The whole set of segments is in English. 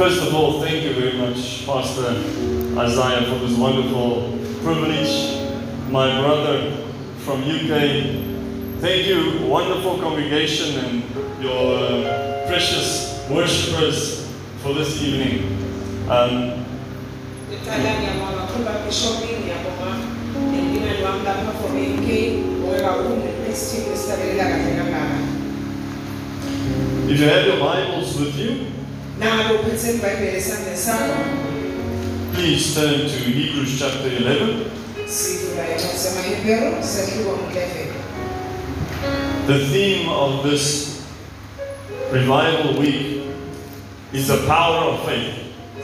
First of all, thank you very much, Pastor Isaiah, for this wonderful privilege. My brother from UK, thank you, wonderful congregation, and your precious worshippers for this evening. Um, if you have your Bibles with you, Nangabe uphethe iBhayibheli esandleni sakho please turn to Hebrews chapter 11. sivula encwadi yamaHebheru sehluko ngo-11. The theme of this revival week is the power of faith.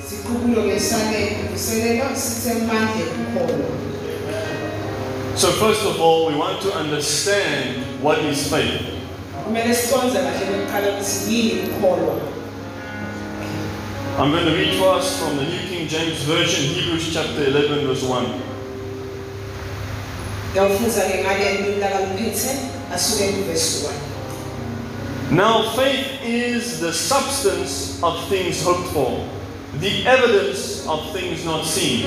Sikhululo ke sale kuvuselelo sisemandle kukholwa. So, first of all, we want to understand what is faith. I'm going to read for us from the New King James Version, Hebrews chapter 11, verse 1. Ngiyawufunza ke ngale limi lakamphethe asuke kuvesi 1. Now, faith is the substance of things hoped for, the evidence of things not seen.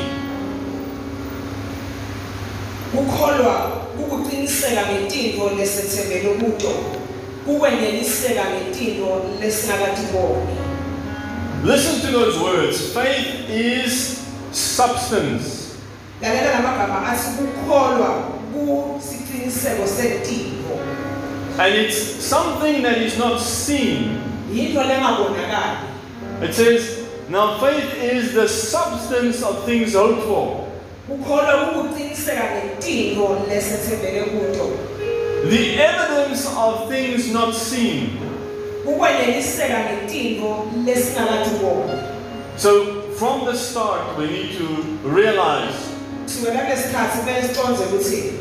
Kukholwa ukuqiniseka ngentinto lesethembele kuto. Kukweneliseka ngentinto lesingakatiboni. Listen to those words. Faith is substance. Lalela lamagama athi kukholwa kusiqiniseko sentinto. And it's something that is not seen. It says, Now faith is the substance of things hoped for, Kukholwa ukuqiniseka ngentinto lesethembele kuto. the evidence of things not seen. Kukweneliseka ngentinto lesingakatiboni. So, from the start, we need to realize Kusukela kulesikhathi kumele siconze ukuthi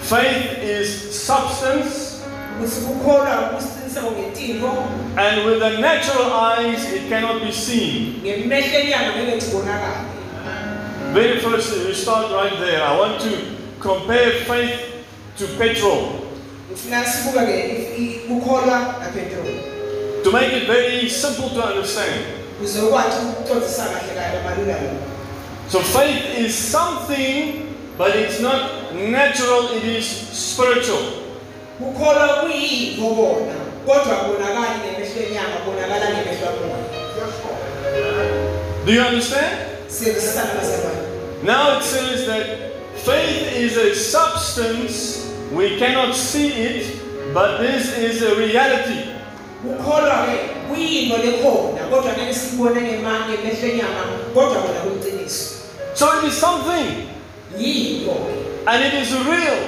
faith is substance, ukuthi kukholwa kusiqiniseko ngentinto and with the natural eyes, it cannot be seen. ngemehlo enyama ngeke tibonakale. Very first, we start right there. I want to compare faith to petrol to make it very simple to understand. Ukuze ukwazi ukucondzisa kahle kahle malula lo. So, faith is something, but it's not natural, it is spiritual. Kukholwa kuyinto kona kodwa kubonakali ngemehlo enyama kubonakala ngemehlo kamoya. Do you understand? Now it says that faith is a substance, we cannot see it, but this is a reality. Kukholwa ke kuyinto lekhona kodwa ngeke sibone ngemehlo enyama kodwa kona. So it is something, Yinto and it is real,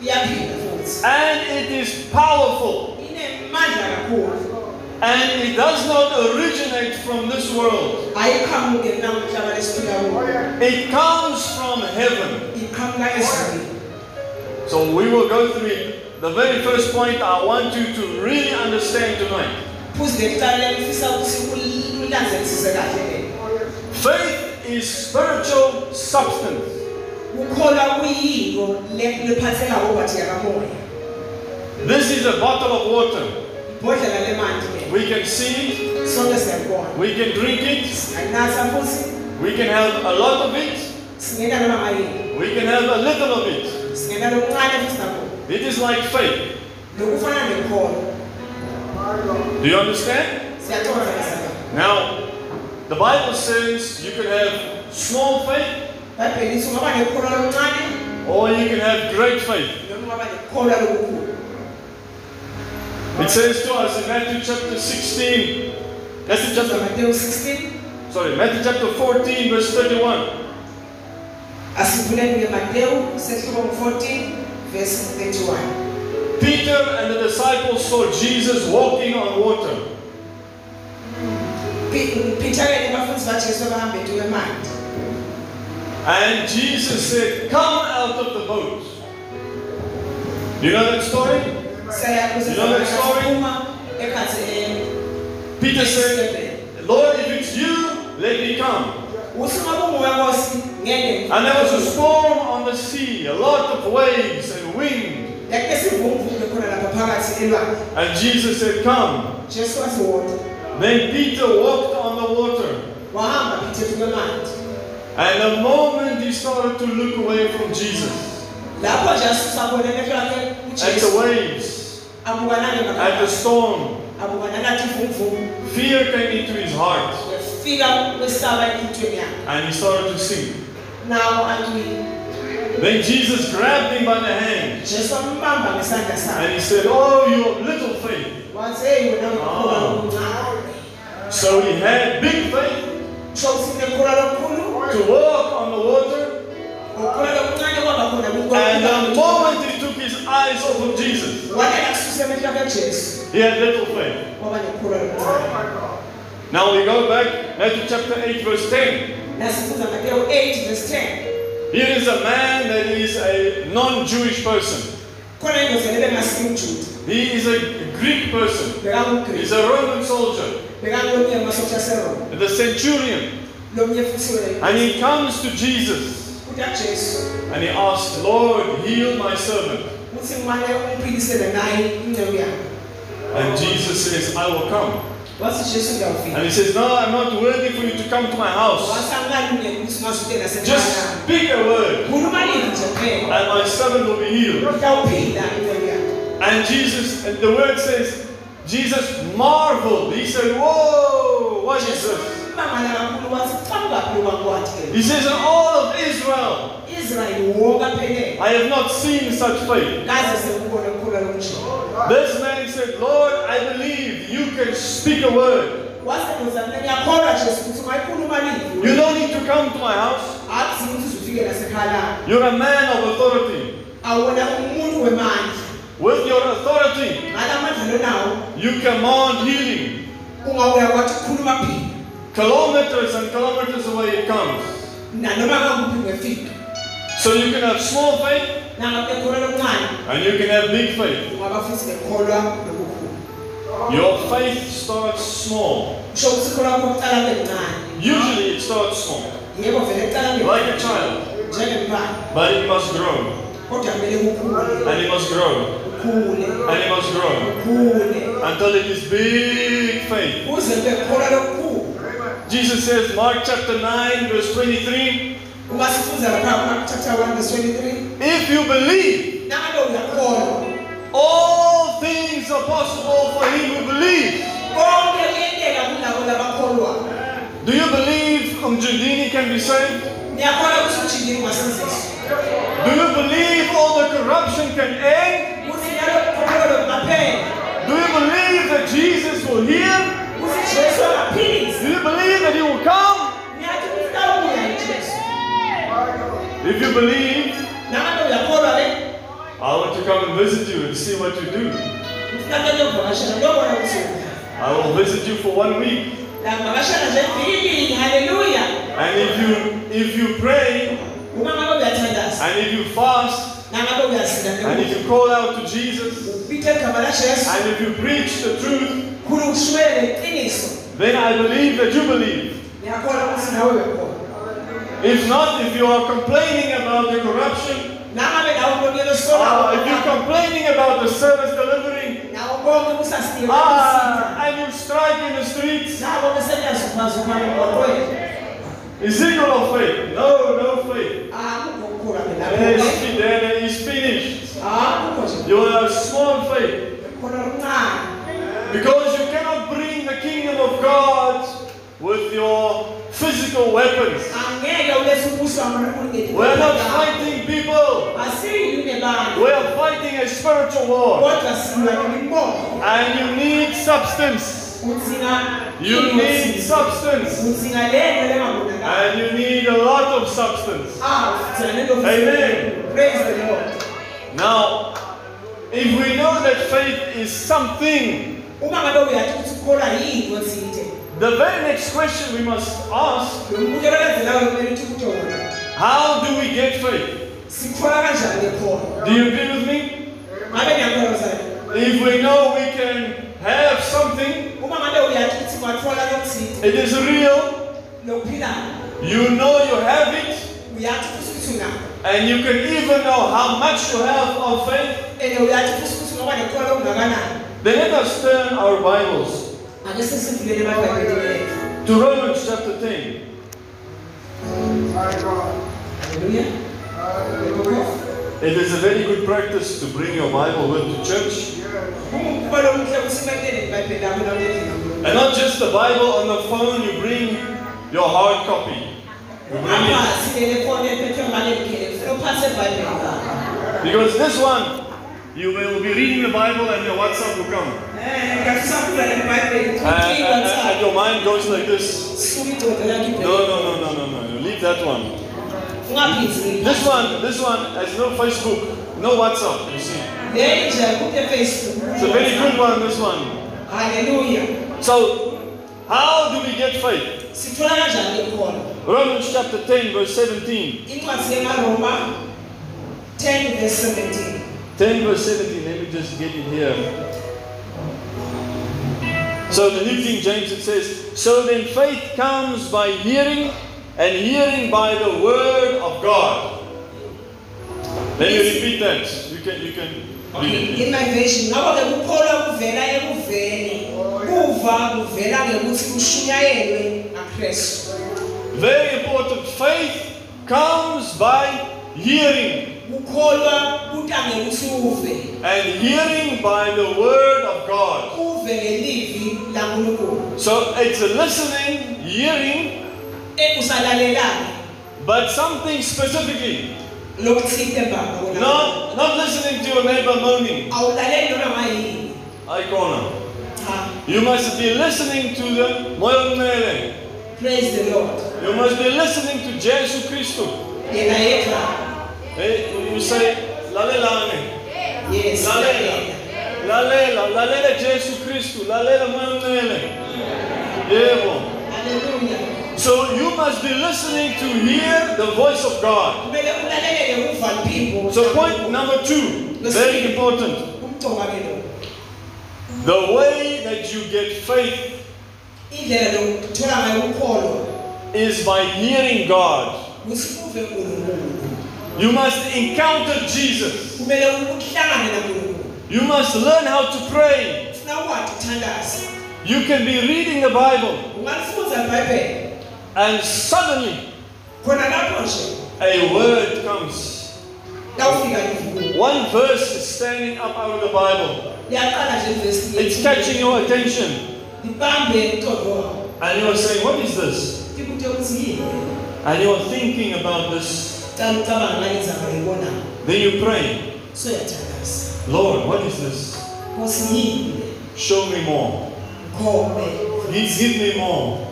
iyaphinda futhi. and it is powerful, Inemandla kakhulu. and it does not originate from this world. Ayiqhamuke namhlaba lesiphila kuwo. It comes from heaven. So we will go through it. The very first point I want you to really understand tonight. Futhi lekuqala ngifisa ukuthi ul- ulandelisise kahle le. Faith is spiritual substance. Kukholwa kuyinto le- lephatheka kokwathi yakamoya. This is a bottle of water. Ibhodlela lemanti le. We can see it, we can drink it, we can have a lot of it, singena noma ngayini. we can have a little of it. Singena lokuncane futhi nakho. It is like faith. Do you understand? Now, the Bible says you can have small faith Bhayibheli lithi ungaba nekholwa lokuncane or you can have great faith. noma ungaba nekholwa lokukhulu. It says to us in Matthew chapter 16, Matthew chapter, Matthew 16 sorry, Matthew chapter 14, verse 31. asivuleni ngeMateyu sehluko 14 verse 31. Peter and the disciples saw Jesus walking on water. Pi- Peter ke nabafundisi baJesu bahamba etuke emanti. And Jesus said, Come out of the boat. You know that story? You know that story? eh Peter said, Lord, if it's you, let me come. uthi uma kunguwe Nkosi ngeke And there was a storm on the sea, a lot of waves and wind. Yakhe sivunguvunge khona lapha phakathi elwandle. And Jesus said, Come. Jesu wathi wona. Then Peter walked on the water. And the moment he started to look away from Jesus, lapho nje asusa khona emehlo akhe at the waves, at the storm, abuka nanathi vumvumu fear came into his heart yafika kwesaba enhlizweni yakhe and he started to sink. nawo antwini Then Jesus grabbed him by the hand jesu ambamba ngesandla sakhe and he said, Oh, you little faith. wathi eyi wena ukhula Ah. So he had big faith kusho ukuthi sinekhula lokukhulu to walk on the water. ngokhula lokuncane And the moment he took his eyes off of Jesus, wanela kususa emehlo akhe jesu he had little faith. kwaba Now we go back Matthew chapter 8, verse 10. nasifuza mateyo 8 verse 10 Here is a man that is a non Jewish person. He is a Greek person. bekangugreek He's a Roman soldier, the centurion. And he comes to Jesus and he asks, Lord, heal my servant. And Jesus says, I will come. Wathi jesu ngiyawufika And he says, No, I'm not worthy for you to come to my house. wathi angikalungeli ukuthi Just speak a word, khuluma lini nje kuphela and my servant will be healed. utawuphila inceku yakho And Jesus, and the word says, Jesus marveled. He said, Whoa, what is this? He says, all of Israel, israyeli wonke aphelele I have not seen such faith. kaze sekubona kukhula lokunje This man said, Lord, I believe you can speak a word. wasedoza mina ngiyakholwa jesu ukuthi ungayikhuluma lini You don't need to come to my house. akuthi ukuthi uzufike lasekhaya lami You're a man of authority. awona umuntu wemandla With your authority, you command healing. ungawuya kwathi kukhuluma phila Kilometers and kilometers away it comes. Nanoma kakuphi ngefika So you can have small faith nangabe ekholwa lokuncane and you can have big faith. ungaba futhi nekholwa lokukhulu Your faith starts small. kusho ukuthi ikholwa kwakho kuqala kuncane Usually it starts small, like a child, but it must grow, kodwa kumele kukhule and it must grow, and it must grow until it is big faith. kuze kube kukholwa lokukhulu Jesus says, Mark chapter 9, verse 23, uma sifuza lapha kuma chapter 1 verse 23 if you believe, all things are possible for him who believes. konke kuyenteka kulabo labakholwa Do you believe Umjindini can be saved? ngiyakholwa ukuthi ujindini ungasenziswa Do you believe all the corruption can end? kuthi njalo ukholwa kungaphela Do you believe that Jesus will heal? kuthi jesu angaphilisa Do you believe that he will come? If you believe, nangabe uyakholwa ke I want to come and visit you and see what you do. ufuna kanye ukuvakashela ndobona ukuthi uya I will visit you for one week. langivakashela nje ivikili haleluya And if you if you pray uma ngabe uyathandaza and if you fast and if you call out to Jesus and if you preach the truth, khulu ukushumayela iqiniso. then I believe that you believe. If not, if you are complaining about the corruption, nangabe nawe ubonile uh, if you're complaining about the service delivery, ah, and you strike in the streets, nabo besenyazukazukana emgwaqweni is equal of faith? No, no faith. akukho kukhula Then lapho it's, finished. nje You have small faith. Because you cannot bring the kingdom of God with your physical weapons. angeke ulethe ubuso wamankulunkulu We're not fighting people. We are fighting a spiritual war. kodwa silwa nemimoya And you need substance. You need substance. udzinga lento lengabonakali And you need a lot of substance. ah Amen. praise the lord Now, if we know that faith is something, the very next question we must ask how do we get faith? Do you agree with me? If we know we can have something, it is real, you know you have it, and you can even know how much you have of faith, then let us turn our Bibles ake sesivulele ebabhayibhelini to Romans chapter 10. haleluya It is a very good practice to bring your Bible with to church. umkhuba lomuhle usibatele ibhayibheli lakho nawulethe And not just the Bible on the phone, you bring your hard copy. You bring it. ungaphasi lelefoni ephethwe ngalelikhele kufanele uphase ebhayibheli lakho Because this one, you will be reading the Bible and your WhatsApp will come. Eh, lebhayibheli And, and- and- your mind goes like this. suka idoda lakho No, no, no, no, no, no. You leave that one. This one, this one has no Facebook, no WhatsApp, you see. Eh, kute-facebook It's a very good one, this one. haleluya So, how do we get faith? sithola kanjani ikhona Romans chapter 10, verse 17. 10 verse 17 10 verse 17, let me just get it here. So the New King James it says, So then faith comes by hearing, and hearing by the word of God. Let me repeat that. You can you can read it. in my version ngako-ke kukholwa kuvela ekuveni kuva kuvela ngekuthi kushunyayelwe ngakristu Very important. Faith comes by hearing, kukholwa kuta ngekuthi uve and hearing by the word of God. uve ngelivi lankulunkulu So it's a listening, hearing, but something specifically. lokuthile baba wena. Not, not listening to your neighbor moaning. awulaleli noma mayini Icona. You must be listening to the Moyonele. praise the lord You must be listening to Jesus Christ. Hey, you say, Lalelane. yes Lalela. Lalela. Lalela Jesus Christ. Lalela Moyonele. Yebo. haleluya So you must be listening to hear the voice of God. So point number two, very important. umcoka ke lo The way that you get faith indlela lokuthola ngayo ukholwa is by hearing God. Ukuthi uve unkulunkulu You must encounter Jesus. kumele uhlangane nankulunkulu You must learn how to pray. funa ukwazi ukuthandaza You can be reading the Bible and suddenly khona lapho nje a word comes. One verse is standing up out of the Bible. liyaqala nje ivesi It's catching your attention. libambe umcondo wakho And you are saying, What is this? ikute ukuthi yini And you are thinking about this. Cala ucabanga ngalenzaba yibonayo Then you pray, Lord, what is this? Show me more. Give give me more.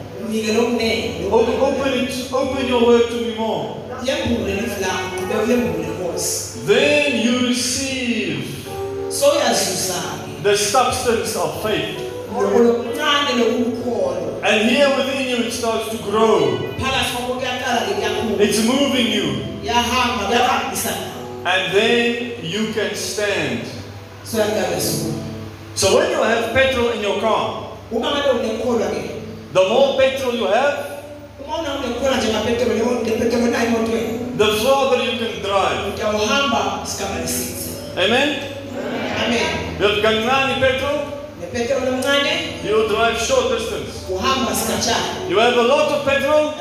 Open, open it. Open your word to me more. yembule lifu lakho ube uyembule nkosi Then you receive the substance of faith. Loko lokuncane lokukholwa And here within you it starts to grow. phakathi kwakho kuyaqala-ke kuyakhula It's moving you. kuyahamba kuyahambisa nawo And then you can stand. so yaqala suku So when you have petrol in your car, uma ngabe unekholwa-ke the more petrol you have, uma una unekholwa njengapetroli nepetroli nayo emotweni the farther you can drive. utawuhamba isigaba lesithe Amen? amen You have Gangnani petrol, omncane you drive short distance. uhamba sikhatshana You have a lot of petrol,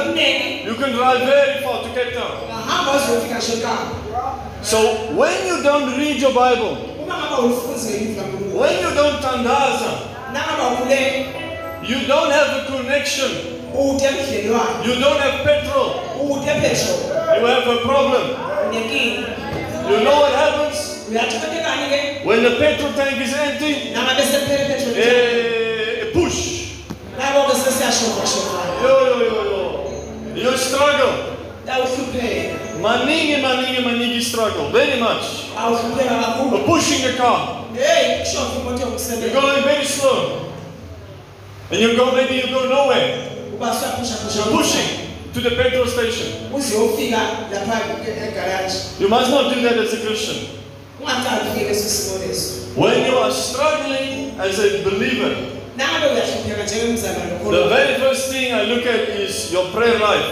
omnene you can drive very far to Cape Town. ungahamba uzofika shokama So when you don't read your Bible, uma ngaba ulifunzi ngelifu when you don't tandaza, nangaba you don't have a connection, ude you don't have petrol, ude you have a problem. unenkinga You know what happens? When the petrol tank is empty, petroli eh, push. Yo, yo, yo, yo. You struggle. Maningi, maningi, maningi struggle. Very much. You're pushing the car. heyi kushofa imoto You're going very slow. And you go, maybe you go nowhere. You're pushing to the petrol station. uze uyofika lapha egaraji You must not do that as a Christian. Ungaqali ufike leso simo leso When you are struggling as a believer, nangabe uyahlupheka njengemzalwane the very first thing I look at is your prayer life.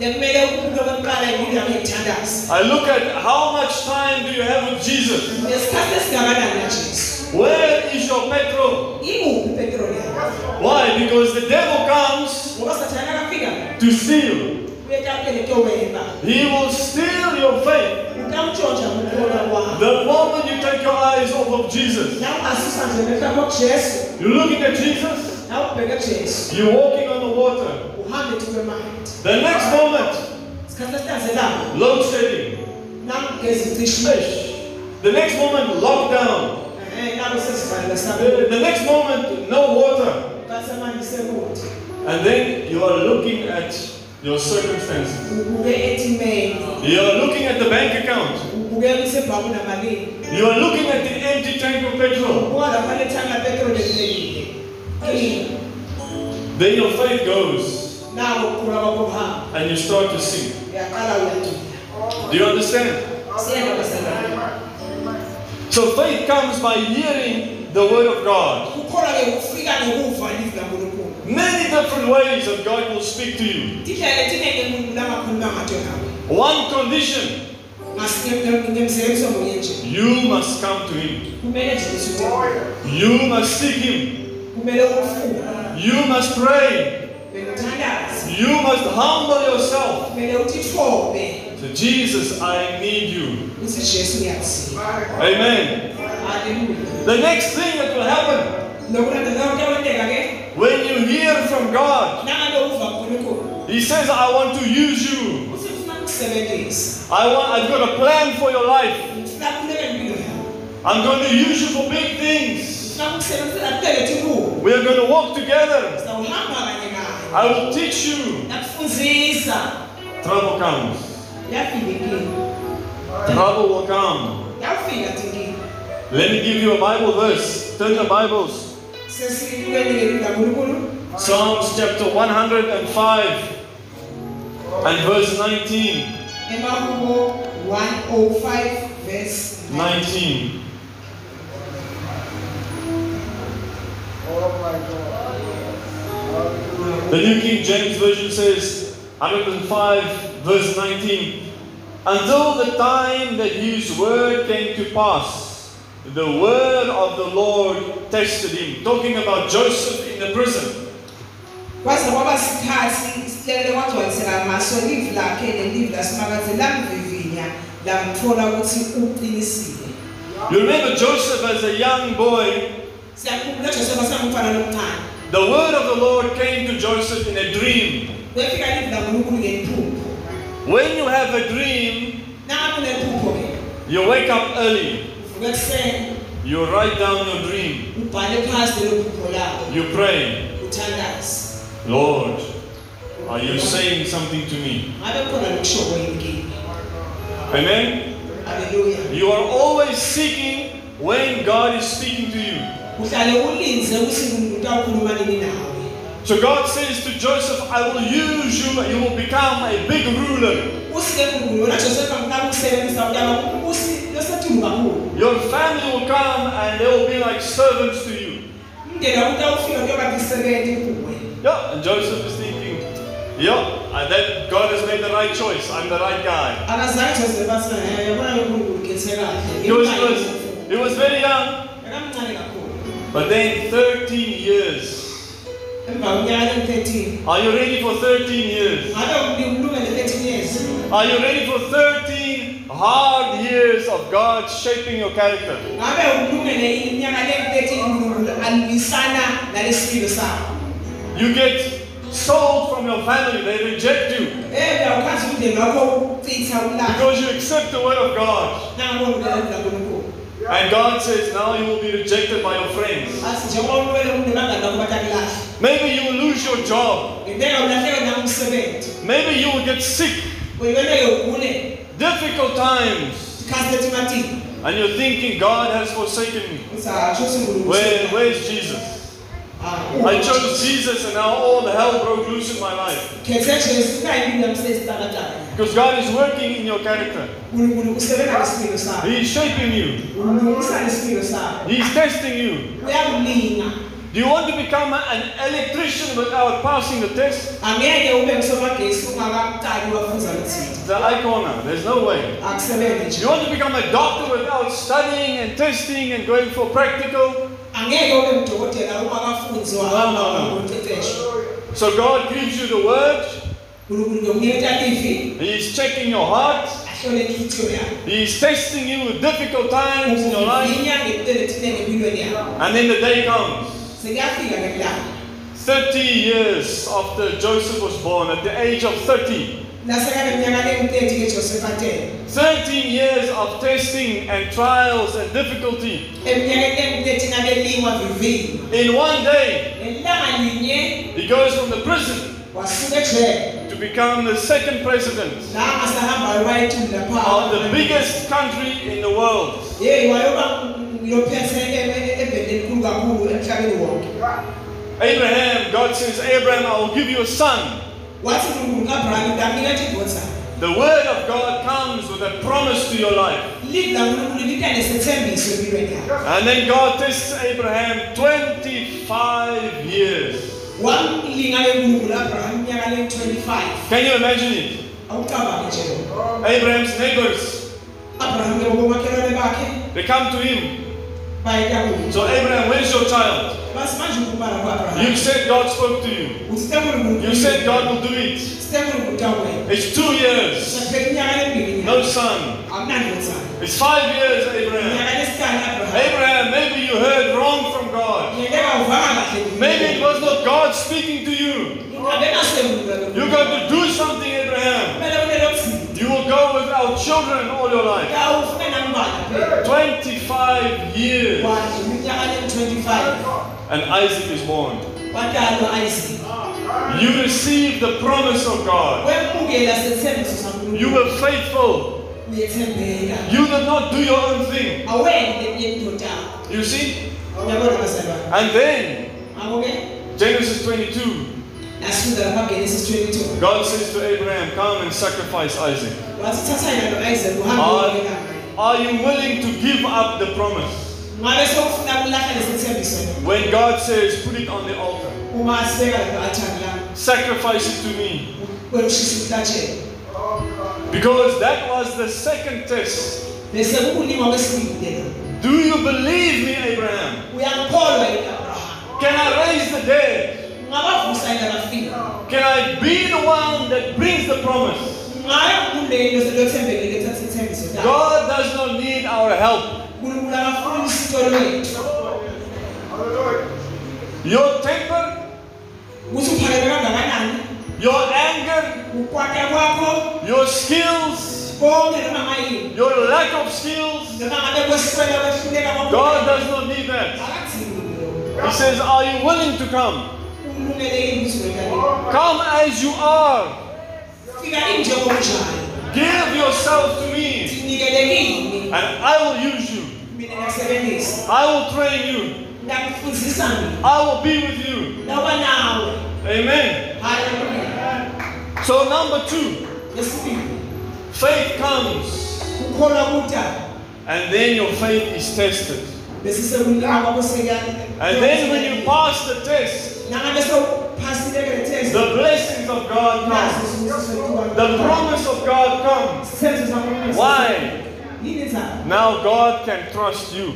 lekumele into yokuqala yini yakho yithandaza I look at how much time do you have with Jesus? nesikhathi esingakanani najesu Where is your petrol? ikuphi ipetroli yakho Why? Because the devil comes ngoba sathane akafika to steal, uyeka hlakele into wena He will steal your faith. utamtshontsha ngokukholwa kwakho the moment you take your eyes off of Jesus. na ungasusa nje mehlakho kujesu You're looking at Jesus, na ubheke jesu you're walking on the water. uhambe ethi kwemayindi The next moment, load shedding. nangigeza icishi Fish. The next moment, lockdown. Eh, sesivalile The next moment, no water. And then you are looking at your circumstances. You are looking at the bank account. ubukela isebhaku namalini You are looking at the empty tank of petrol. ubuka lapha lethanga petrol elilekile Kini, Then your faith goes nawo ukukhula kwakho kuhamba and you start to see. Do you understand? So faith comes by hearing the word of God. Kukholwa-ke kufika ngekuva ilizwi likankulunkulu Many different ways that God will speak to you. tindlela letiningi unkulunkulu angakhuluma ngato nawe One condition ngemsebenziso munye nje you must come to Him. kumele nje usute You must seek Him. You must pray. You must humble yourself. To Jesus, I need you. uthi jesu ngiyakuzila Amen. The next thing that will happen nokulandela kuyawenteka ke when you hear from God, nangabe uva nkulunkulu He says, I want to use you. uthi ufuna ukusebenzisa I want, I've got a plan for your life. ngifuna kuleke impilo yakho I'm going to use you for big things. ngifuna ukusebenzisela kuleke tinkulu We are going to walk together. sawuhamba kanye naye I will teach you. Trouble comes. Trouble will come. Let me give you a Bible verse. Turn the Bibles. Psalms chapter 105 and verse 19. emahubo 105 verse 19. The New King James Version says, 105 verse 19. Until the time that his word came to pass, the word of the Lord tested him. Talking about Joseph in the prison. Kwaze kwaba sikhathi kwagcwaliseka livi lakhe lamvivinya lamthola ukuthi uqinisile. You remember Joseph as a young boy, siyakhumbula josefa sangumfana lomncane the word of the Lord came to Joseph in a dream. kwefika livi lankulunkulu ngenphupho When you have a dream, you wake up early, you write down your dream, ubhale phasi lelo phupho lakho you pray, Lord, are you saying something to me? ngabe khona lokushoko yini Amen? Hallelujah. You are always seeking when God is speaking to you. uhlale ulinze ukuthi umuntu awukhuluma nini nawe So God says to Joseph, I will use you, you will become a big ruler. usi-ke nkulunkulu wona josefa ngifuna ukusebenzisa utaba ubusi losethulu kakhulu Your family will come and they will be like servants to you. Umndeni wakuthi awufika njengoba ngisebenti kuwe Yeah, and Joseph is thinking, yeah, and that God has made the right choice. I'm the right guy. akazange josefa athi "Eh, yabona ke unkulunkulu ukhethe kahle He was, he was, he was very young, but then 13 years. emva kweminyaka emi-13 Are you ready for 13 years? 13 years Are you ready for 13 hard years of God shaping your character? You get sold from your family, they reject you uyawukhathi umndeni wakho ukucitha ulaka because you accept the word of God. nangabona ulela kankulunkulu And God says now you will be rejected by your friends. athi njengoba ulwele umndeni bangani bakho batakulahle Maybe you will lose your job. ngenteka ulahleke nangumsebenzi Maybe you will get sick. Difficult times. And you're thinking, God has forsaken me. Where, where's Jesus? I chose Jesus and now all the hell broke loose in my life. khethe jesu kayini namsesitakataka Because God is working in your character. unkulunkulu usebenza ngesipilo sakho He is shaping you. sakho He's testing you. Do you want to become an electrician without passing the test? angeke ube ngusomagesi ungakaqali wafunza luthile The icona. There's no way. Do you want to become a doctor without studying and testing and going for practical? Angeke ube ngudokotela No, no, no. So God gives you the word livi He's checking your heart. yakho He's testing you with difficult times in your life. ukuvivinya ngempilo ethile ngempilweni yakho And then the day comes. 30 years after Joseph was born, at the age of 30, nasekabe minyaka lengu-30 keJoseph atele 13 years of testing and trials and difficulty. eminyakeni lengu-13 abelingwa vivinywa In one day, he goes from the prison to become the second president of the biggest country in the world. Abraham, God says, Abraham, I will give you a son. Wathi unkulunkulu kabraham ndamnika indodana The word of God comes with a promise to your life. livi lankulunkulu libe nesethembiso empilweni yakho And then God tests Abraham 25 years. wamlinga lenkulunkulu abraham iminyaka lengu-25 Can you imagine it? awucabange nje lo Abraham's neighbors, abraham ke bomakhelwane bakhe they come to him. So, Abraham, where's your child? Basi manje ukubala kwa-abraham You said God spoke to you. You said God will do it. It's two years, saphela iminyaka lembili no son. It's five years, Abraham. abraham maybe you heard wrong from God. ngiyeleka uvanga kahle Maybe it was not God speaking to you. You got to do something, Abraham. You will go without children all your life. 25 years. And Isaac is born. You received the promise of God. You were faithful. You did not do your own thing. You see? And then, Genesis 22, God says to Abraham, Come and sacrifice Isaac. Are, are you willing to give up the promise? Ngabe sokufuna kulahla lesithembiso When God says, Put it on the altar, uma sibeka lapha athani la sacrifice it to me. Because that was the second test. bese kukulima kwesibili lelo Do you believe me, Abraham? uyangikholwa yini abraham Can I raise the dead? ungabavusa yini abafika Can I be the one that brings the promise? ngayo kulelo selothembekile ethatha ithembiso lakhe God does not need our help. Unkulunkulu akafuni isitolo wethu Your temper, ukuthi uphakeme kangakanani your anger, your skills, konke noma ngayini your lack of skills. noma ngabe kweswela kwehluleka kwakho God does not need that. He says, Are you willing to come? umlungele yini ukuthi wentaleni Come as you are. Give yourself to me, and I will use you. I will train you. I will be with you. Amen. So, number two, faith comes, and then your faith is tested. bese sekulima kwakho And then when you pass the test, nangabe sewuphasile ke the blessings of God come. The promise of God comes. Why? Now God can trust you.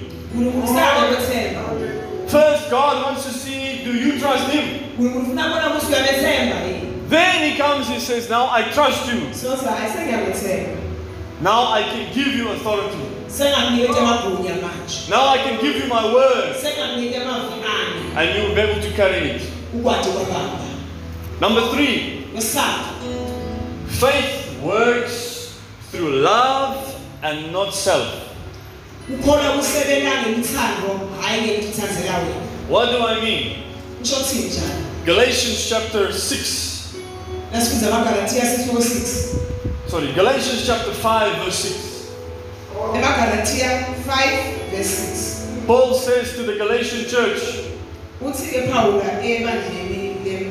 First, God wants to see do you trust Him? uNkulunkulu ufuna bona ukuthi uyabethemba yini Then He comes, He says, Now I trust you. soza hayi sengiyabethemba Now I can give you authority. sengakunikete amagunya manje Now I can give you my word, sengakunike amavi ami and you will be able to carry it. Number three, faith works through love and not self. ukholwa kusebenza ngemithando hhayi ngekuthandela wena What do I mean? Galatians chapter 6. nasifunza amagalatiya sesihloko 6 Sorry, Galatians chapter 5, verse 6. emagalatiya 5 verse 6 Paul says to the Galatian church, uthi-ke phawula ebandleni lem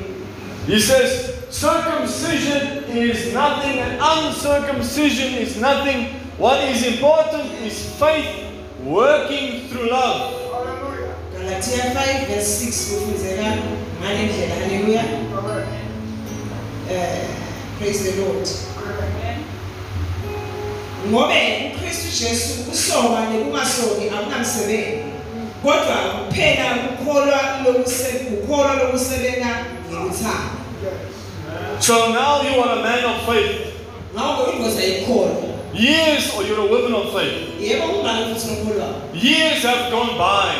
he says, circumcision is nothing and uncircumcision is nothing. What is important is faith working through love. galatiya 5 verse 6 kufunzeka ngale ndlela haleluya Eh, praise the lord ngobe ukristu jesu ukusoka nekungasoki akunamsebenzi kodwa kuphela ukukholwa ukukholwa lokusebenza ngeluthando So now you are a man of faith. ngakho ingozi ayikhona Years or you're a woman of faith. yebo ungake futhi nokholwayo Years have gone by.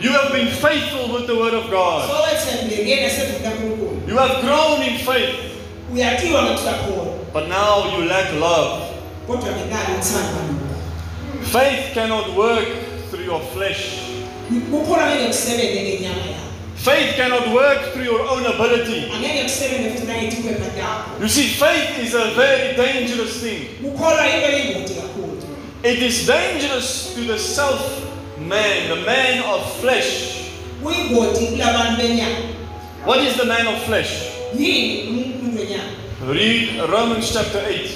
You have been faithful with the word of God. sowethembekene sevini kankulunkulu You have grown in faith. uyatiwa ngathi uyakhona But now you lack love. kodwa ngenalo uthando kalukho Faith cannot work through your flesh. Kukhona ngeke kusebenze ngenyama yakho Faith cannot work through your own ability. angeke kusebenze futhi nangetikwepha takho You see, faith is a very dangerous thing. kukholwa into eyingoti kakhulu It is dangerous to the self man, the man of flesh. kuyingoti kulabantu benyama What is the man of flesh? yini umuntu wenyama Read Romans chapter 8.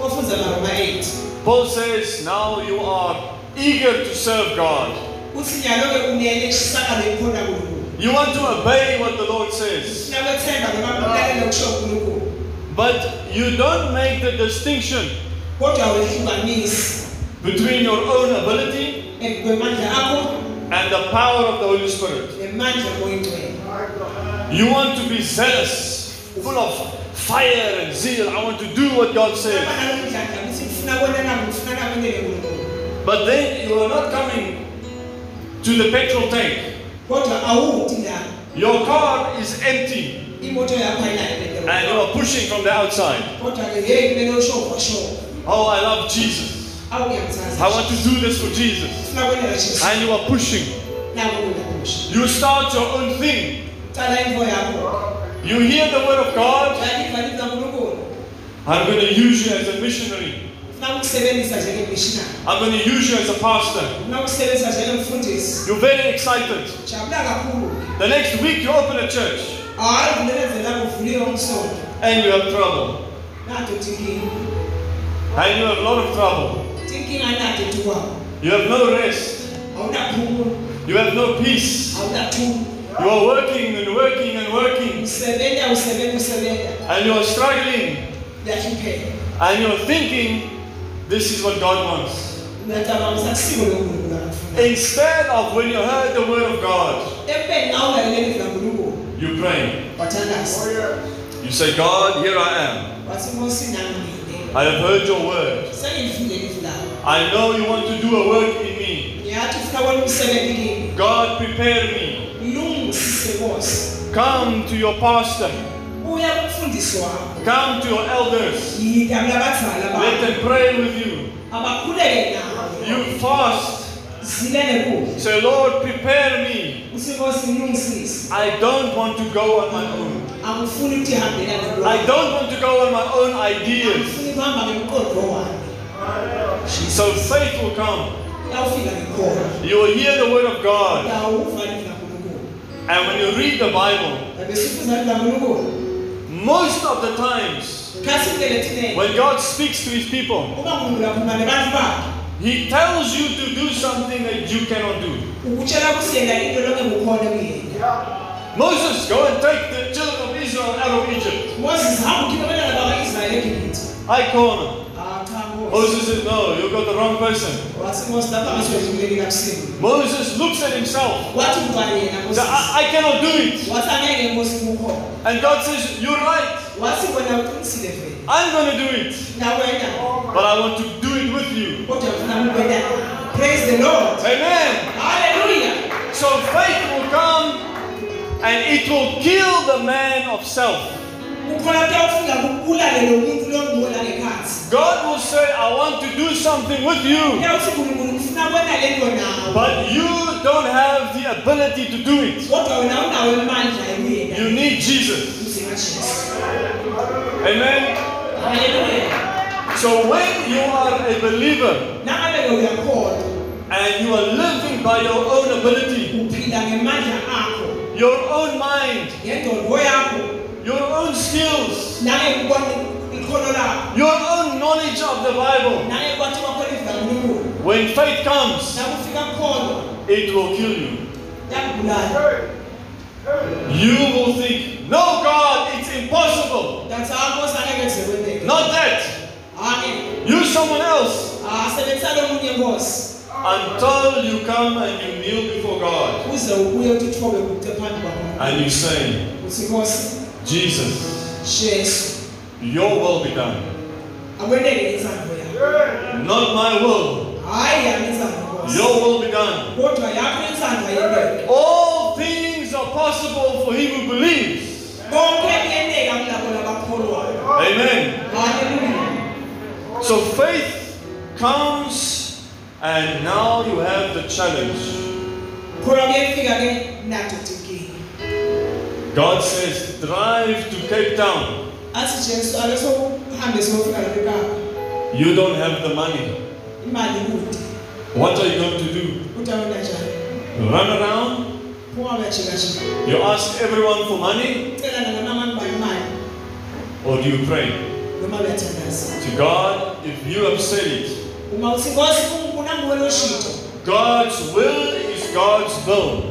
wafundza maroma 8 Paul says, Now you are eager to serve God. Uthi nyalo-ke unele kusaka bekhona kulunkulu You want to obey what the Lord says. funa kwethemba noma kulalela kusho unkulunkulu But you don't make the distinction between your own ability and the power of the Holy Spirit. You want to be zealous, full of fire and zeal. I want to do what God says. abanalomdlandla ukuthi ngifuna kona nami ngifuna nami ngeke nkulunkulu But then you are not coming to the petrol tank. Kodwa awuti la Your car is empty imoto yakho ayinayo and you are pushing from the outside. kodwa-ke yeyi kumele ushokhoshoka Oh, I love Jesus. I want to do this for Jesus. funa kwenela jesu And you are pushing. You start your own thing. cala imvo yakho You hear the word of God. yaliva liza nkulunkulu I'm going to use you as a missionary. Funa ukusebenzisa njengemishinari I'm going to use you as a pastor. funa ukusebenzisa njengemfundisi You're very excited. The next week you open a church hayi kunelezela kuvuliwe umsondo and you have trouble. And you have a lot of trouble. tinkinga nato tikwabo You have no rest. You have no peace. You are working and working and working. And you are struggling. And you're thinking, this is what God wants. Instead of when you heard the word of God, you pray. You say, God, here I am. I have heard your word. I know you want to do a work in me. God, prepare me. Come to your pastor. Uya kumfundisi wakho Come to your elders. Let them pray with you. You fast. Say, Lord, prepare me. uthi nkosi ngilungisise I don't want to go on my own. angifuni ukuthi ihambelane I don't want to go on my own ideas. angifuni kuhamba ngemqondo So faith will come. You will hear the word of God. uyawuva livu lankulunkulu And when you read the Bible, abesifuza livu lankulunkulu most of the times khathi indlela thine when God speaks to his people, uma nkulunkulu akhuluma nebantu bakhe he tells you to do something that you cannot do. ukutshela ukuthi yena into lokhu kukhona kuyena Moses, go and take the children of Israel out of Egypt. moses hamba ukhipha abantwana bakwa-israyeli egibhithe I cha Nkosi. Moses says, No, you got the wrong person. wathi nkosi lapha ngasiwedluleli kabuhlungu Moses looks at himself. wathi kuba yena He says, Moses. I, I cannot do it. wathi angeke nkosi kukhona And God says, You're right. wathi wena uqinisile vele I'm going to do it. But I want to do it with you. kodwa ngifuna ukubena praise the lord Amen. haleluya So faith will come and it will kill the man of self. God will say, I want to do something with you. But you don't have the ability to do it. You need Jesus. Amen. So when you are a believer and you are living by your own ability, your own mind, your own skills, nangekhono lakho. Your own knowledge of the Bible, nangekwathi kwakho livila nkulunkulu when faith comes, nakufika kukholwa it will kill you. You will think, no, God, it's impossible. ndathi akosi angeke kuze kwenzeke Not that. angeke Use someone else. Ah, Asebenzisa lo munye nkosi. Until you come and you kneel before God. Uze ubuye uthi uthobe kude phambi kwakho. And you say, uthi nkosi Jesus, jesu your will be done. akwenele intsando yakho Not my will, your will be done. kodwa yakho intsando ayendeke All things are possible for him who believes. konke kuyendeka kulabo labakholwayo Amen. So faith comes, and now you have the challenge. God says, drive to Cape Town. athi jesu ake sokuhambe siyofika lapha ekapa You don't have the money. What are you going to do? Run around? You ask everyone for money? ucelana namama ngibani imali Or do you pray to God if you have said it? uma uthi nkosi unkulunkulu nanguwe loshito God's will is God's will.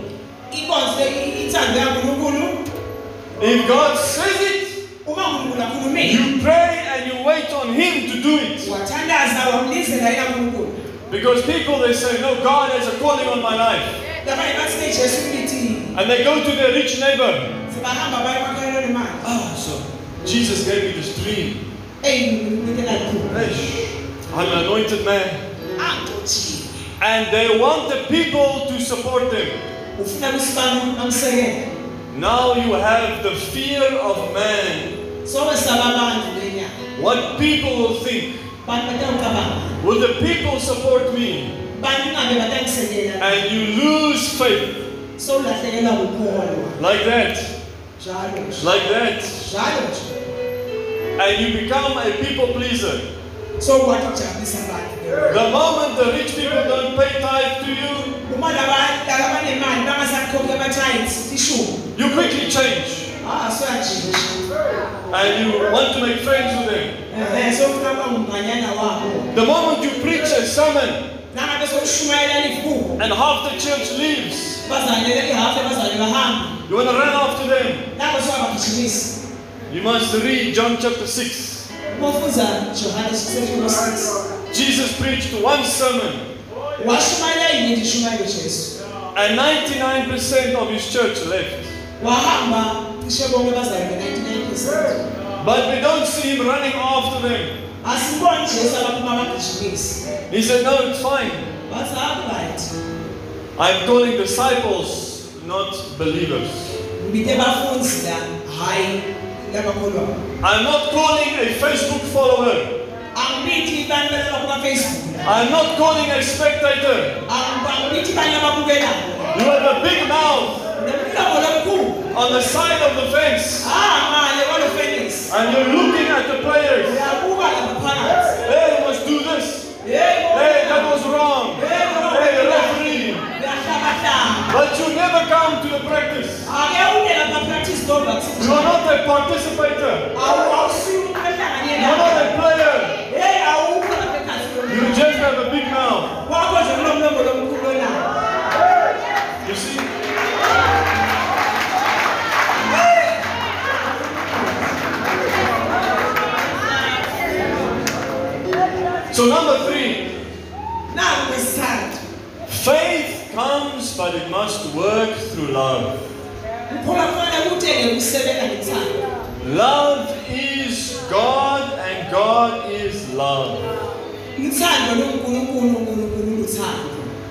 If God says it, uma unkulunkulu akhulumile you pray and you wait on Him to do it. wathandaza wamlizela yena nkulunkulu Because people they say, No, God has a calling on my life. labanye bathi nejesu kulithini And they go to their rich neighbor. sebahamba baye bakhalelo nemali Ah, so Jesus gave me this dream. eyi nikelalkhulu Eish, I'm an anointed man. And they want the people to support them. Ufuna kusibani amsekele Now you have the fear of man. What people will think. Will the people support me? bantu ingabe batangisekela And you lose faith. Like that. Like that. And you become a people pleaser. abantu The moment the rich people don't pay tithe to you, uma labanemali bangasakhokhi amathayithi ishumi you quickly change. ah soyajika And you want to make friends with them. sofuna kuba ngumnganyana wabo The moment you preach a sermon nangabe sokushumayela livuko and half the church leaves, bazalele ihafu bazale bahambe you want to run after them. You must read John chapter 6. umofunza johane sisehluko 6 Jesus preached one sermon, and 99% of his church left. wahamba cishe bonke bazalwe 99 But we don't see him running after them. asiboni jesu abaphuma abagijimisi He said, No, it's fine. I'm calling disciples, not believers. ngibithe bafunzi la hhayi labakholwayo I'm not calling a Facebook follower. I'm not calling a spectator. You have a big mouth on the side of the fence, and you're looking at the players. Hey, you must do this. Hey, that was wrong. Hey, referee. But you never come to the practice. You are not a participator. You are not a player. So number three, kwesithathu faith comes, but it must work through love. ukholwa kufanele kutenge kusebenza ngethando Love is God, and God is love.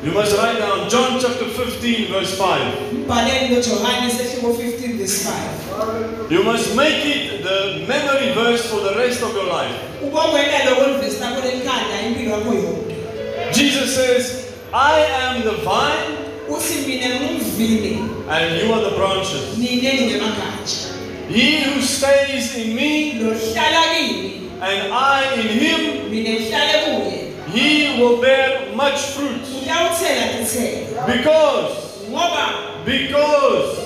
Uthando lunkulunkulu unkulunkulu luthando You must write down John chapter 15, verse 5. mbhaleni lojohane sehluko 15 verse 5 You must make it the memory verse for the rest of your life. ubongwena loko livesi lakho lelikhanda impilo yakho yonke Jesus says, I am the vine, uthi mina ngumvini and you are the branches. He who stays in me, and I in him, mina ngihlale kuye he will bear much fruit. Because, because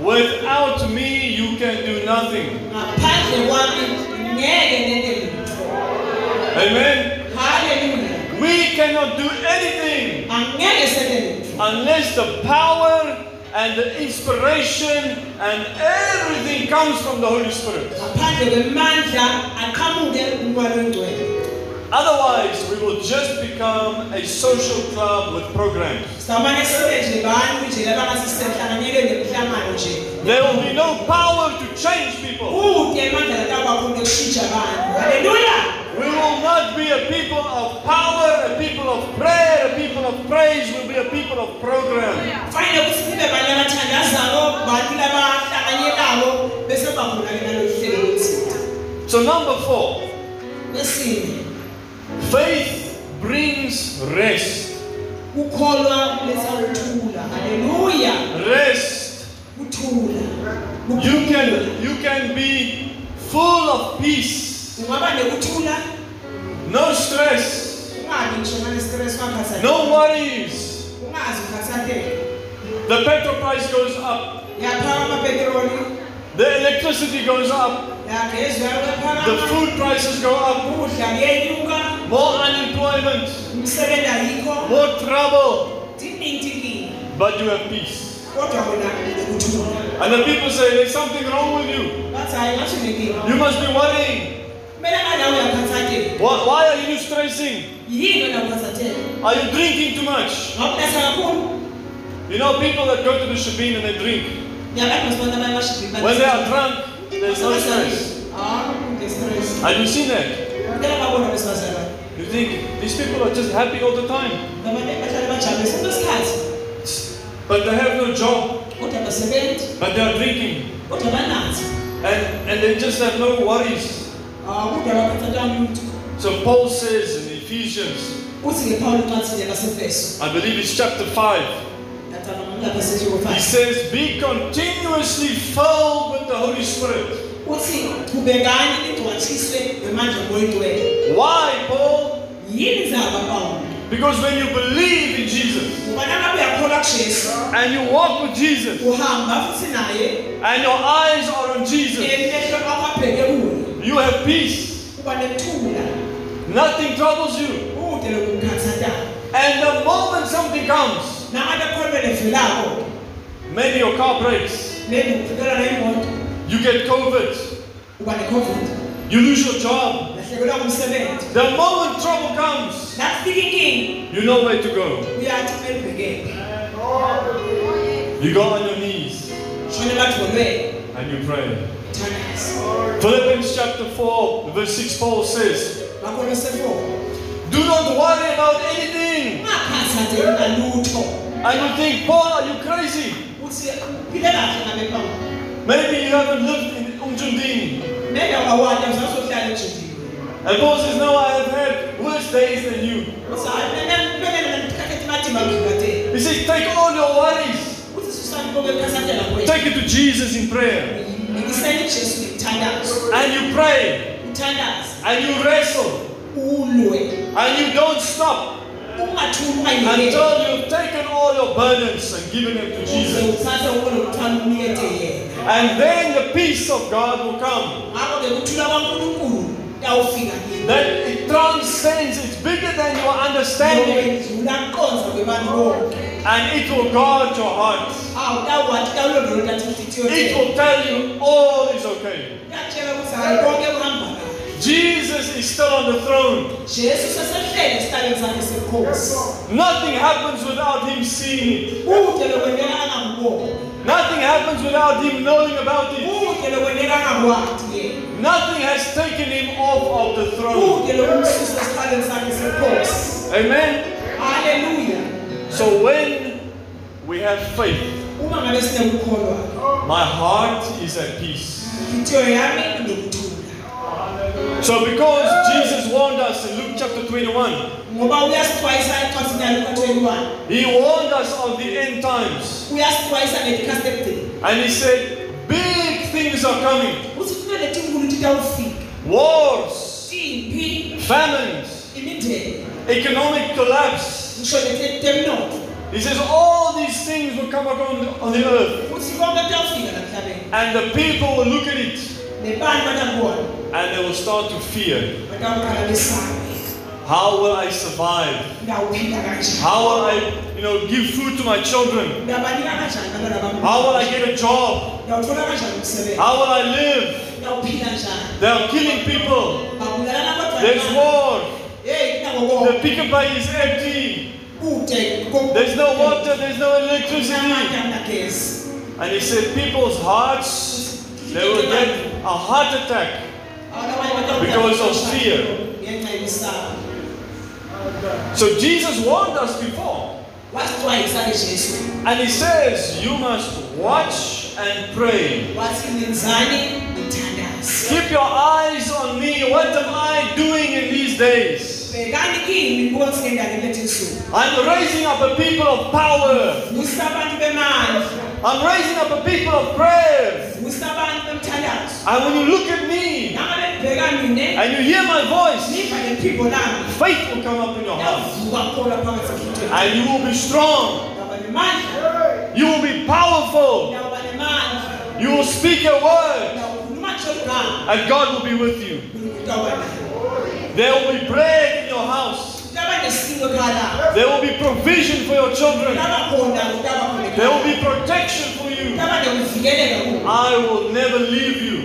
without me you can do nothing. ngaphandle kwami ngeke nente lutho Amen. haleluya We cannot do anything angeke sente lutho unless the power and the inspiration and everything comes from the Holy Spirit. Otherwise, we will just become a social club with programs. sawumane sibe nje bantu nje labangathi sihlanganyele nemihlangano nje There will be no power to change people. haleluya We will not be a people of power, a people of prayer, a people of praise. We'll be a people of program. kufanele ukuthi sibe bantu abathandazayo bantu labahlanganyelayo bese bakhona-ke nalolu hlelo loluthina So, number four, kwesine faith brings rest. kukholwa kuletha ukuthula haleluya. Rest. kuthula You can, you can be full of peace, ungaba nekuthula? No stress, ungabi ngisho nane-stress ungakhathazeki no worries. The petrol price goes up, the electricity goes up, the food prices go up, more unemployment, more trouble, but you have peace. kodwa wona nekuthula And the people say there's something wrong with you. bathi hayi ngathi unenkinga You must be worrying. Why, why are you stressing? yini wena ukhathazekile Are you drinking too much? You know, people that go to the shebeen and they drink, ngiyabani masibona abanye bashibhi when they are drunk, there's no. Ah, stress Have you seen that? Ngeke babona besifazane You think these people are just happy all the time, ngabantu bahlale bajabulisa kwesikhathi but they have no job, but they are drinking, and, and they just have no worries. Kodwa bakhathatanga umuntu So Paul says in Ephesians, uthi-ke phawulo ucathile ngasefeso I believe it's chapter 5, he says, Be continuously filled with the Holy Spirit. uthi qhubekani nigcwatshiswe ngemandla moyintwele Why, Paul? Yini zaba pawulo Because when you believe in Jesus ngoba nangabe uyakholwa kujesu and you walk with Jesus uhamba futhi naye. and your eyes are on Jesus, emehlo akho abheke kuye you have peace. Nothing troubles you. And the moment something comes, nangabe ekhonweni evelako maybe your car breaks, maybe uphukelwa nayimoto you get COVID, you lose your job. The moment trouble comes, you know where to go. uyathi kumele ubhekele You go on your knees and you pray. Philippians chapter 4, verse 6, Paul says, Do not worry about anything. And you think, Paul, are you crazy? uthi phile kahle ngabe pawulo Maybe you haven't lived in Umjundini. Maybe awawadi awusazohlala And Paul says, No, I have had worse days than you. uthi hayi mina kumele ndikhakethi matimba ngikade He says, Take all your worries, uthi susani konke kukhasathela kwenu take it to Jesus in prayer. nikiseni jesu ngimthandazo And you pray, and you wrestle, and you don't stop. Until you've taken all your burdens and given them to Jesus. uthathe ukolo kuthwala unikethe yena. And then the peace of God will come. That it transcends, it's bigger than your understanding, and it will guard your heart. It will tell you all is okay. Jesus is still on the throne. Nothing happens without him seeing it. Nothing happens without him knowing about it. Kude lokwendeka angakwazi yena Nothing has taken him off of the throne. kude lokumsusa esitaleni sakhe sebukhosi Amen. Hallelujah. So when we have faith, sinekukholwa um my heart is at peace. inhliziyo yami inokuthula So because Jesus warned us in Luke chapter 21, ngoba uyasixwayisa encwadini yaluka 21 he warned us of the end times. uyasixwayisa ngedikhathi ekudeni And he said, big things are coming. Uthi kumele tinkulu titawufika Wars, famines, imindeni economic collapse. ngisho He says all these things will come upon on the earth. uthi konke kuyawufika la emhlabeni And the people will look at it. Nebantu batangibona and they will start to fear. How will I survive? How will I, you know, give food to my children? How will I get a job? How will I live? They are killing people. There's war. The kunako Pick n Pay is empty. There's no water. There's no electricity And he said, people's hearts, they will get a heart attack. Because of fear. So Jesus warned us before. wasixwayisa ke jesu And he says, You must watch and pray. wathi nenzani nithandaze Keep your eyes on me. What am I doing in these days? bhekani kimi nibothi ngendaba lethe insuku I'm raising up a people of power. I'm raising up a people of prayer. vusa abantu bemthandazo And when you look at me nangabe nibheka mine and you hear my voice, niva lempimbo lami faith will come up in your heart. yavuka khola phakathi ekhithweni And you will be strong. You will be powerful. You will speak a word. ngawukhuluma nje ogama And God will be with you. There will be bread in your house. ngaba nesiko ekhaya There will be provision for your children. ngaba khona ngaba khona There will be protection for you. ngaba nokuvikeleka kubo I will never leave you.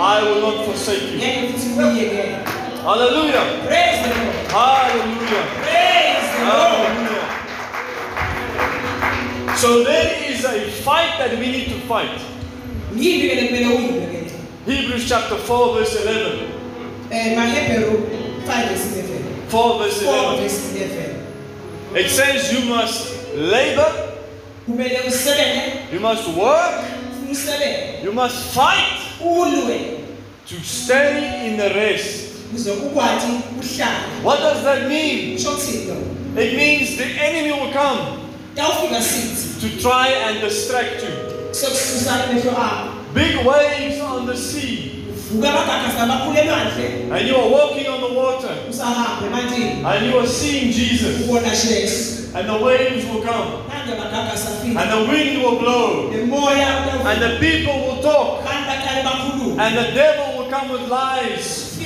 I will not forsake you. ngeke futhi ngiyekele Hallelujah. praise the lord Hallelujah. praise the lord Hallelujah. So there is a fight that we need to fight. yini ke kumele uyibhekele Hebrews chapter 4, verse 11. eh mahebheru 5 verse 11 4 verse 11. It says you must labor, you must work, you must fight ulwe. to stay in the rest. ukuze ukwathi uhlale. What does that mean? kusho kuthini lokho It means the enemy will come to try and distract you. sokususana amehlo akho. Big waves on the sea, vuka abagagasi abakhulu elwandle and you are walking on the water, and you are seeing Jesus, and the waves will come, nange abagagasi afika and the wind will blow, and the people will talk, abantu baqale bakhulume and the devil will come with lies.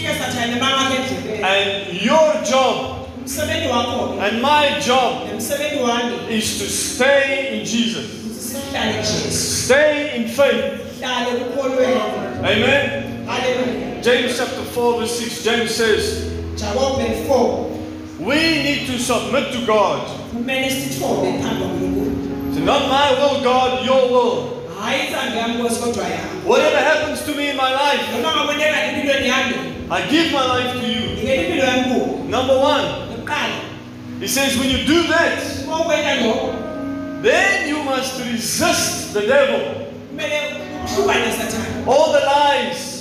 And your job and my job is to stay in Jesus, ukuthi sihlale jesu stay in faith. Amen. James chapter 4, verse 6, James says, jakobe 4 We need to submit to God. kumele sithombe phambi kwankulunkulu So, not my will, God, your will. hhayi inthando yami nkosi kodwa yami Whatever happens to me in my life, noma ngakwenteka empilweni yami I give my life to you. ngikele impilo yami kuwo Number one, he says, when you do that, uma ukwenza lokho then you must resist the devil. kumele uhlukane sathane All the lies,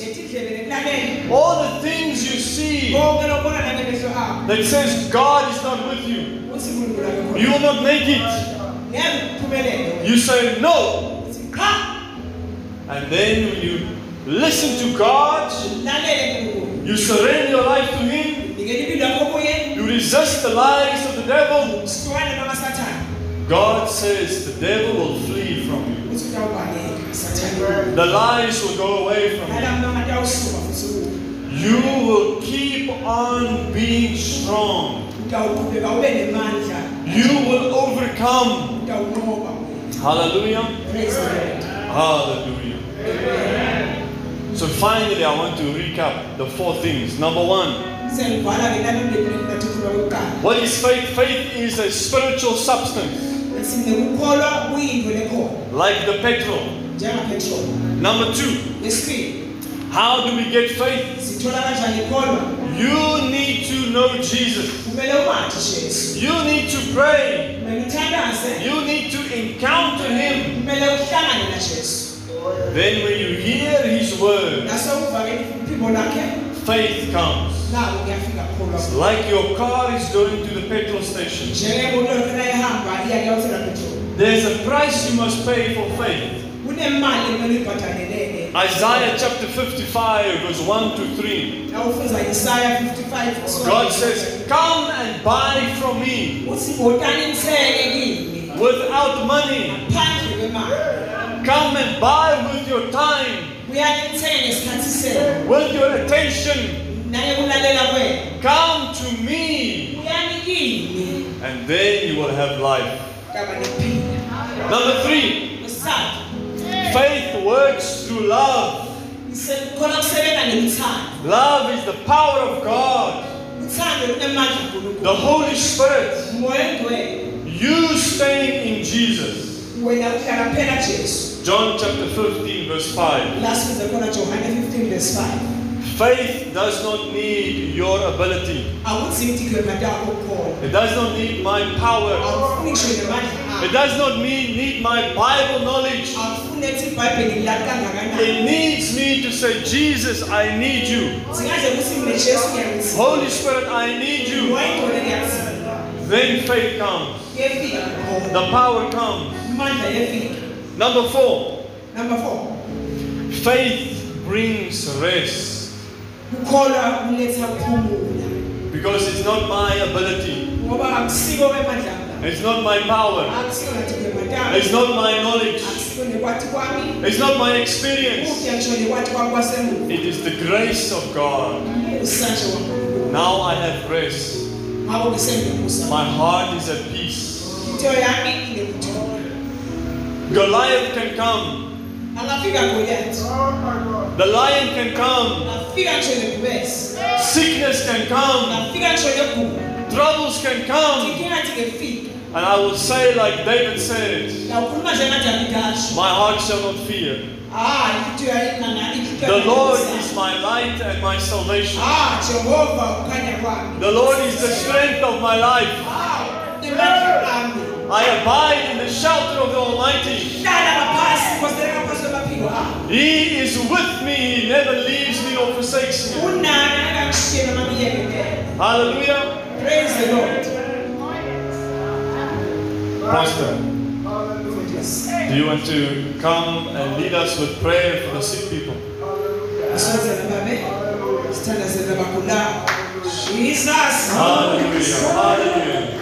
all the things you see konke lokubona nangemehlo akho that says God is not with you. ukuthi unkulunkulu akekho You will not make it. You say no. And then when you listen to God, you surrender your life to Him, nikele impilo yakho kuye you resist the lies of the devil, God says the devil will flee from you. The lies will go away from you. You will keep on being strong. You will overcome. Hallelujah. Hallelujah. So finally, I want to recap the four things. Number one, what is faith? Faith is a spiritual substance, like the petrol. Number two, how do we get faith? sithola kanjani ikholwa You need to know Jesus. kumele umathi jesu You need to pray. You need to encounter Him. kumele uhlangane na jesu Then, when you hear His word, nasokuvakela iphimbo lakhe faith comes. nako kuyafika kukholwa It's like your car is going to the petrol station. njengemoto yakhe nayihamba iya kuyawuthenga petroli There's a price you must pay for faith. Isaiah chapter 55, verse 1 to 3. nawufunza isaya 55 God says, Come and buy from me. Uthi botani nithenge kimi without money. Come and buy with your time, uyani nithenge ngesikhathi senu with your attention. Come to me, and then you will have life. Number three, faith works through love. ise- khona kusebenza ngemithando Love is the power of God, uthando lunemandla nkulunkulu the Holy Spirit. You staying in Jesus wena uhlala phela jesu John chapter 15, verse 5. la sibiza khona johane 15 verse 5 Faith does not need your ability. akudzingi ukuthi igwema takho kukhona It does not need my power. Awufuni ngisho nemandla It does not mean need my Bible knowledge. awufuni ethi ibhayibheli ngilali kangakanani It needs me to say, Jesus, I need you. zingaze ukuthi mine jesu ngiyakudzinga Holy Spirit, I need you. Then faith comes. The power comes. Number four, number 4 faith brings rest. kukholwa kuletha ukuphumula Because it's not my ability. Ngoba akusiko kwemandla ami It's not my power. akusiko nathi kwemandla It's not my knowledge. akusiko nekwati kwami It's not my experience. ukuya ngisho nekwati kwami kwasemuva It is the grace of God. Now I have rest. My heart is at peace. into yami inekuthula Goliath can come. angafika goliathi oh, The lion can come. angafika ngisho negubesi Sickness can come. Angafika ngisho neguma Troubles can come. And I will say, like David said, ngawukhuluma njengathi angikasho My heart shall not fear. yayingana The Lord is my light and my salvation. ah jehova ukukhanya kwami The Lord is the strength of my life. ami I abide in the shelter of the Almighty. hlala ngaphansi ngikhoselela ngaphansi kwemaphiko ami He is with me. He never leaves me or forsakes me. unani angakushiye noma ngiyekekele Hallelujah. Praise the Lord. Pastor, do you want to come and lead us with prayer for the sick people? Jesus. Hallelujah. Hallelujah.